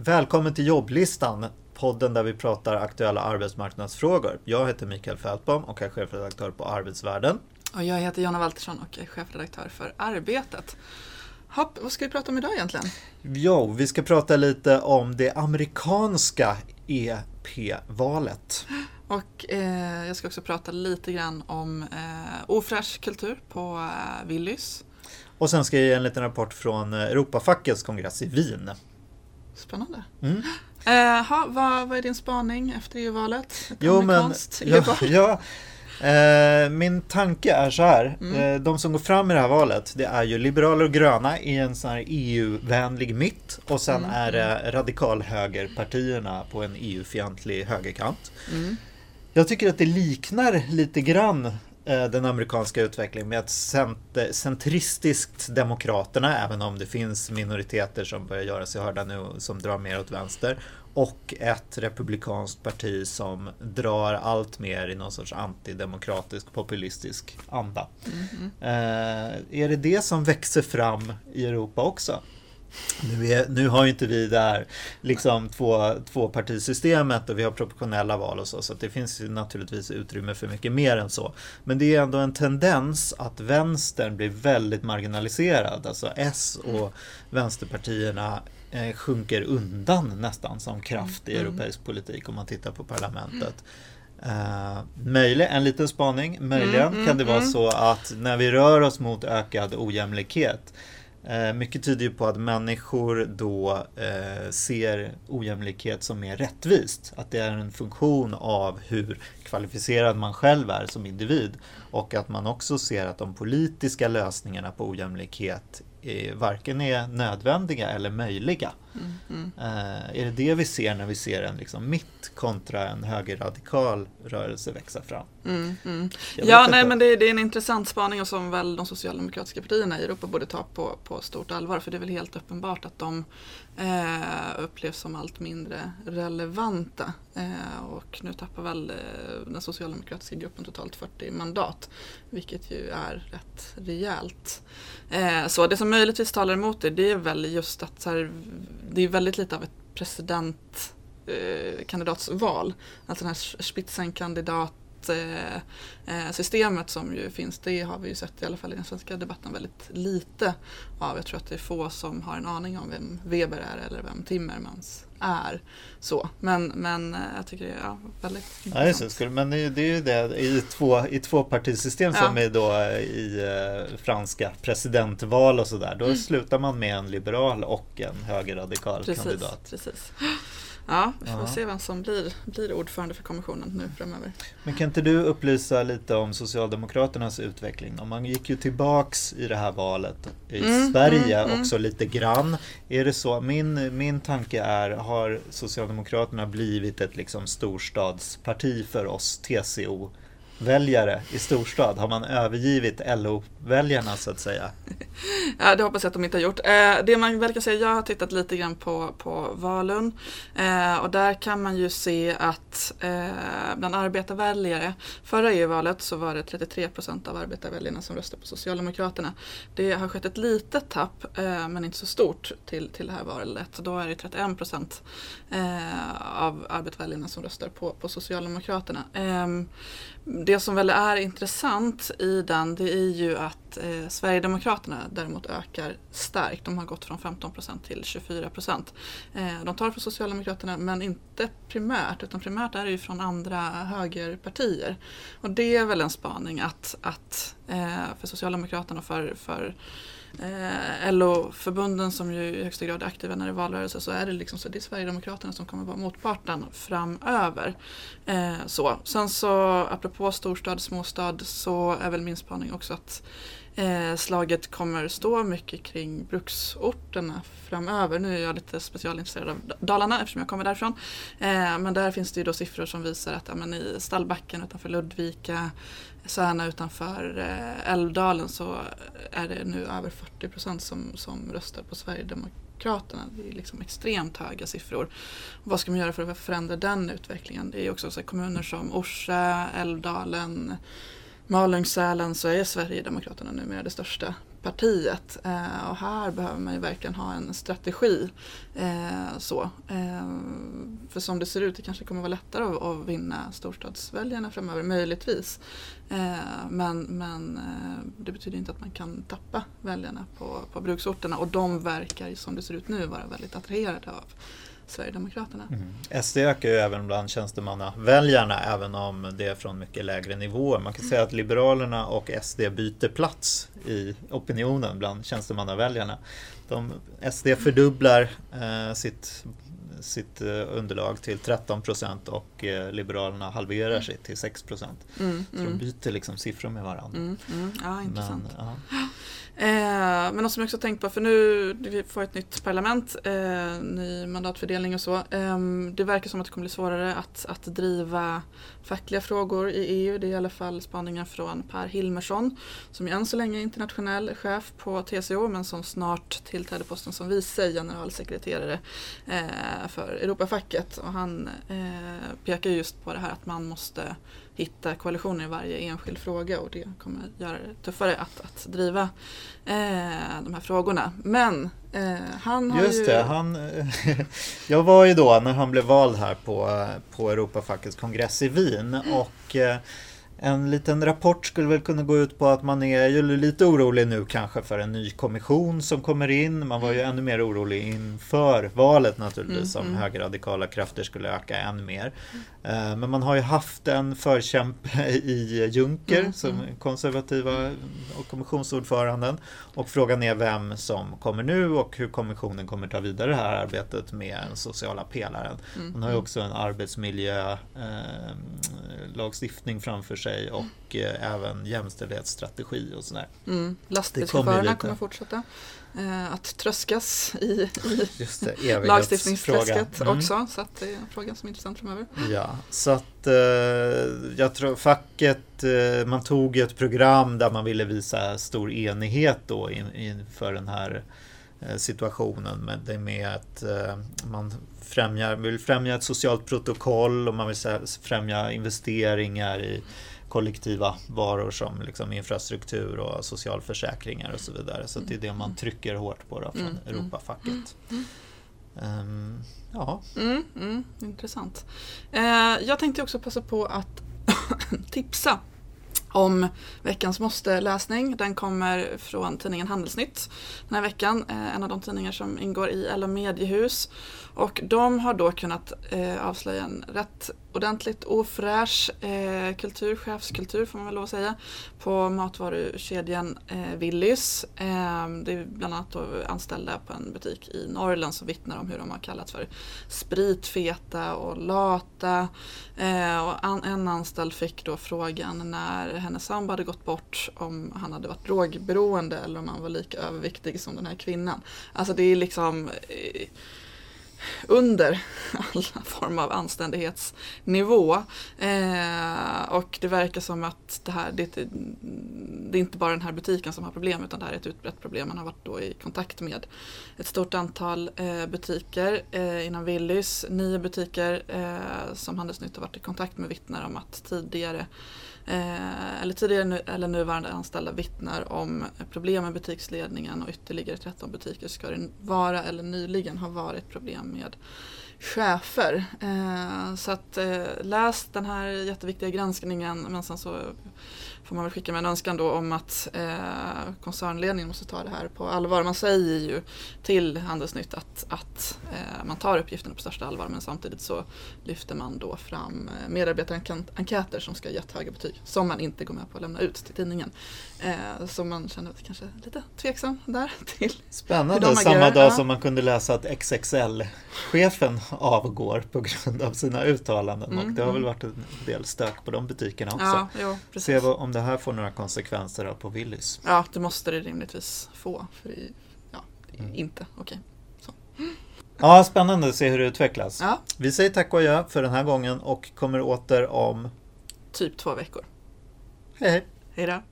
Välkommen till jobblistan, podden där vi pratar aktuella arbetsmarknadsfrågor. Jag heter Mikael Fältbom och är chefredaktör på Arbetsvärlden. Och jag heter Jonna Waltersson och är chefredaktör för Arbetet. Hopp, vad ska vi prata om idag egentligen? Jo, vi ska prata lite om det amerikanska EP-valet. Och eh, jag ska också prata lite grann om eh, ofräsch kultur på eh, Willys. Och sen ska jag ge en liten rapport från Europafackets kongress i Wien. Spännande. Mm. Eh, ha, vad, vad är din spaning efter EU-valet? Jo, men, ja, ja, eh, min tanke är så här. Mm. Eh, de som går fram i det här valet, det är ju liberaler och gröna i en sån här EU-vänlig mitt och sen mm. är det radikalhögerpartierna på en EU-fientlig högerkant. Mm. Jag tycker att det liknar lite grann den amerikanska utvecklingen med ett centristiskt demokraterna, även om det finns minoriteter som börjar göra sig hörda nu som drar mer åt vänster. Och ett republikanskt parti som drar allt mer i någon sorts antidemokratisk populistisk anda. Mm -hmm. är det det som växer fram i Europa också? Nu, är, nu har ju inte vi det här liksom två, tvåpartisystemet och vi har proportionella val och så, så det finns ju naturligtvis utrymme för mycket mer än så. Men det är ändå en tendens att vänstern blir väldigt marginaliserad, alltså S och vänsterpartierna eh, sjunker undan nästan som kraft i mm. europeisk politik om man tittar på parlamentet. Uh, möjligen, en liten spaning, möjligen mm, kan det vara mm. så att när vi rör oss mot ökad ojämlikhet Eh, mycket tyder ju på att människor då eh, ser ojämlikhet som mer rättvist. Att det är en funktion av hur kvalificerad man själv är som individ. Och att man också ser att de politiska lösningarna på ojämlikhet eh, varken är nödvändiga eller möjliga. Mm, mm. Eh, är det det vi ser när vi ser en liksom mitt kontra en högerradikal rörelse växa fram? Mm, mm. ja, nej, men det, det, är en intressant spaning och som väl de socialdemokratiska partierna i Europa borde ta på, på stort allvar. För det är väl helt uppenbart att de eh, upplevs som allt mindre relevanta. Eh, och nu tappar väl eh, den socialdemokratiska gruppen totalt 40 mandat. Vilket ju är rätt rejält. Eh, så det som möjligtvis talar emot det, det är väl just att så här, det är väldigt lite av ett presidentkandidatsval. alltså den här spitsenkandidat systemet som ju finns, det har vi ju sett i alla fall i den svenska debatten väldigt lite av. Jag tror att det är få som har en aning om vem Weber är eller vem Timmermans är. Så. Men, men eh, jag tycker det är ja, väldigt intressant. Ja, men det är ju det i två, i två partisystem ja. som är då i eh, franska presidentval och sådär. Då mm. slutar man med en liberal och en högerradikal precis, kandidat. Precis. Ja, vi får ja. se vem som blir, blir ordförande för kommissionen nu framöver. Men kan inte du upplysa lite om Socialdemokraternas utveckling? Om man gick ju tillbaks i det här valet i mm, Sverige mm, mm. också lite grann. Är det så? Min, min tanke är, har Socialdemokraterna blivit ett liksom storstadsparti för oss TCO? Väljare i storstad? Har man övergivit LO-väljarna så att säga? Ja, det hoppas jag att de inte har gjort. Eh, det man väl kan säga, jag har tittat lite grann på, på Valun eh, och där kan man ju se att eh, bland arbetarväljare, förra EU-valet så var det 33 procent av arbetarväljarna som röstade på Socialdemokraterna. Det har skett ett litet tapp, eh, men inte så stort, till, till det här valet. Då är det 31 procent eh, av arbetarväljarna som röstar på, på Socialdemokraterna. Ehm, det som väl är intressant i den det är ju att eh, Sverigedemokraterna däremot ökar starkt. De har gått från 15 procent till 24 Eh, de tar från Socialdemokraterna men inte primärt utan primärt är det ju från andra högerpartier. Och det är väl en spaning att, att eh, för Socialdemokraterna och för, för eh, LO-förbunden som ju i högsta grad är aktiva när det är valrörelse så är det liksom så det är Sverigedemokraterna som kommer vara motparten framöver. Eh, så. Sen så apropå storstad, småstad så är väl min spaning också att eh, slaget kommer stå mycket kring bruksorterna framöver. Nu är jag lite specialintresserad av Dalarna eftersom jag kommer därifrån. Eh, men där finns det ju då siffror som visar att ja, men i Stallbacken utanför Ludvika, Särna utanför eh, Älvdalen så är det nu över 40 procent som, som röstar på Sverigedemokraterna. Det är liksom extremt höga siffror. vad ska man göra för att förändra den utvecklingen? Det är också så kommuner som Orsa, Älvdalen, Malung-Sälen så är Sverigedemokraterna numera det största partiet. Eh, och här behöver man ju verkligen ha en strategi. Eh, så. Eh, för som det ser ut, det kanske kommer vara lättare att, att vinna storstadsväljarna framöver, möjligtvis. Eh, men men eh, det betyder inte att man kan tappa väljarna på, på bruksorterna och de verkar som det ser ut nu vara väldigt attraherade av Sverigedemokraterna. Mm. SD ökar ju även bland tjänstemannaväljarna även om det är från mycket lägre nivåer. Man kan säga att Liberalerna och SD byter plats i opinionen bland tjänstemannaväljarna. De, SD fördubblar eh, sitt sitt eh, underlag till 13 procent och eh, Liberalerna halverar mm. sig till 6 procent. Mm, så mm. de byter liksom siffror med varandra. Mm, mm. ja, intressant. Men, ja. Eh, men något som jag också tänkt på, för nu vi får ett nytt parlament, eh, ny mandatfördelning och så. Eh, det verkar som att det kommer bli svårare att, att driva fackliga frågor i EU. Det är i alla fall spaningen från Per Hilmersson som ju än så länge är internationell chef på TCO men som snart tillträder posten som vice generalsekreterare eh, för Europafacket. Och han eh, pekar just på det här att man måste hitta koalitioner i varje enskild fråga och det kommer göra det tuffare att, att driva eh, de här frågorna. Men eh, han har Just ju... det, han, jag var ju då när han blev vald här på, på Europafackets kongress i Wien och eh, en liten rapport skulle väl kunna gå ut på att man är ju lite orolig nu kanske för en ny kommission som kommer in. Man var ju ännu mer orolig inför valet naturligtvis mm, om mm. högerradikala krafter skulle öka än mer. Eh, men man har ju haft en förkämpe i Juncker mm, som mm. konservativa och kommissionsordföranden. Och frågan är vem som kommer nu och hur kommissionen kommer ta vidare det här arbetet med den sociala pelaren. Mm, man har ju mm. också en arbetsmiljölagstiftning eh, framför sig och eh, även jämställdhetsstrategi och sådär. Mm. Lastbilschaufförerna kommer fortsätta eh, att tröskas i, i det, lagstiftningsträsket mm. också. Så att det är en fråga som är intressant framöver. Ja, så att eh, jag tror facket, eh, man tog ett program där man ville visa stor enighet då in, inför den här eh, situationen med det med att eh, man främjar, vill främja ett socialt protokoll och man vill främja investeringar i kollektiva varor som liksom infrastruktur och socialförsäkringar och så vidare. Så det är det man trycker hårt på då från mm, mm. Europafacket. Um, ja. Mm, mm, intressant. Eh, jag tänkte också passa på att tipsa om veckans måste-läsning. Den kommer från tidningen Handelsnytt den här veckan. Eh, en av de tidningar som ingår i LO Mediehus. Och de har då kunnat eh, avslöja en rätt ordentligt ofräsch eh, kultur, chefskultur får man väl lov att säga, på matvarukedjan eh, Willys. Eh, det är bland annat anställda på en butik i Norrland som vittnar om hur de har kallats för spritfeta och lata. Eh, och an, en anställd fick då frågan när hennes sambo hade gått bort om han hade varit drogberoende eller om han var lika överviktig som den här kvinnan. Alltså det är liksom eh, under alla form av anständighetsnivå. Eh, och det verkar som att det här, det, det, är inte bara den här butiken som har problem utan det här är ett utbrett problem. Man har varit då i kontakt med ett stort antal eh, butiker eh, inom Willys, nio butiker eh, som Handelsnytt har varit i kontakt med vittnar om att tidigare Eh, eller tidigare eller nuvarande anställda vittnar om problem med butiksledningen och ytterligare 13 butiker ska det vara eller nyligen ha varit problem med chefer. Eh, så att eh, läs den här jätteviktiga granskningen men sen så får man väl skicka med en önskan då om att eh, koncernledningen måste ta det här på allvar. Man säger ju till Handelsnytt att, att man tar uppgifterna på största allvar men samtidigt så lyfter man då fram medarbetarenkäter som ska ha gett höga betyg som man inte går med på att lämna ut till tidningen. Så man känner sig kanske lite tveksam där till Spännande, samma dag som man kunde läsa att XXL-chefen avgår på grund av sina uttalanden mm, och det har väl mm. varit en del stök på de butikerna också. Ja, jo, Se om det här får några konsekvenser på Willys. Ja, det måste det rimligtvis få. För det, ja, mm. inte okej. Okay. Ja, spännande att se hur det utvecklas. Ja. Vi säger tack och adjö för den här gången och kommer åter om typ två veckor. Hej hej. Hej då.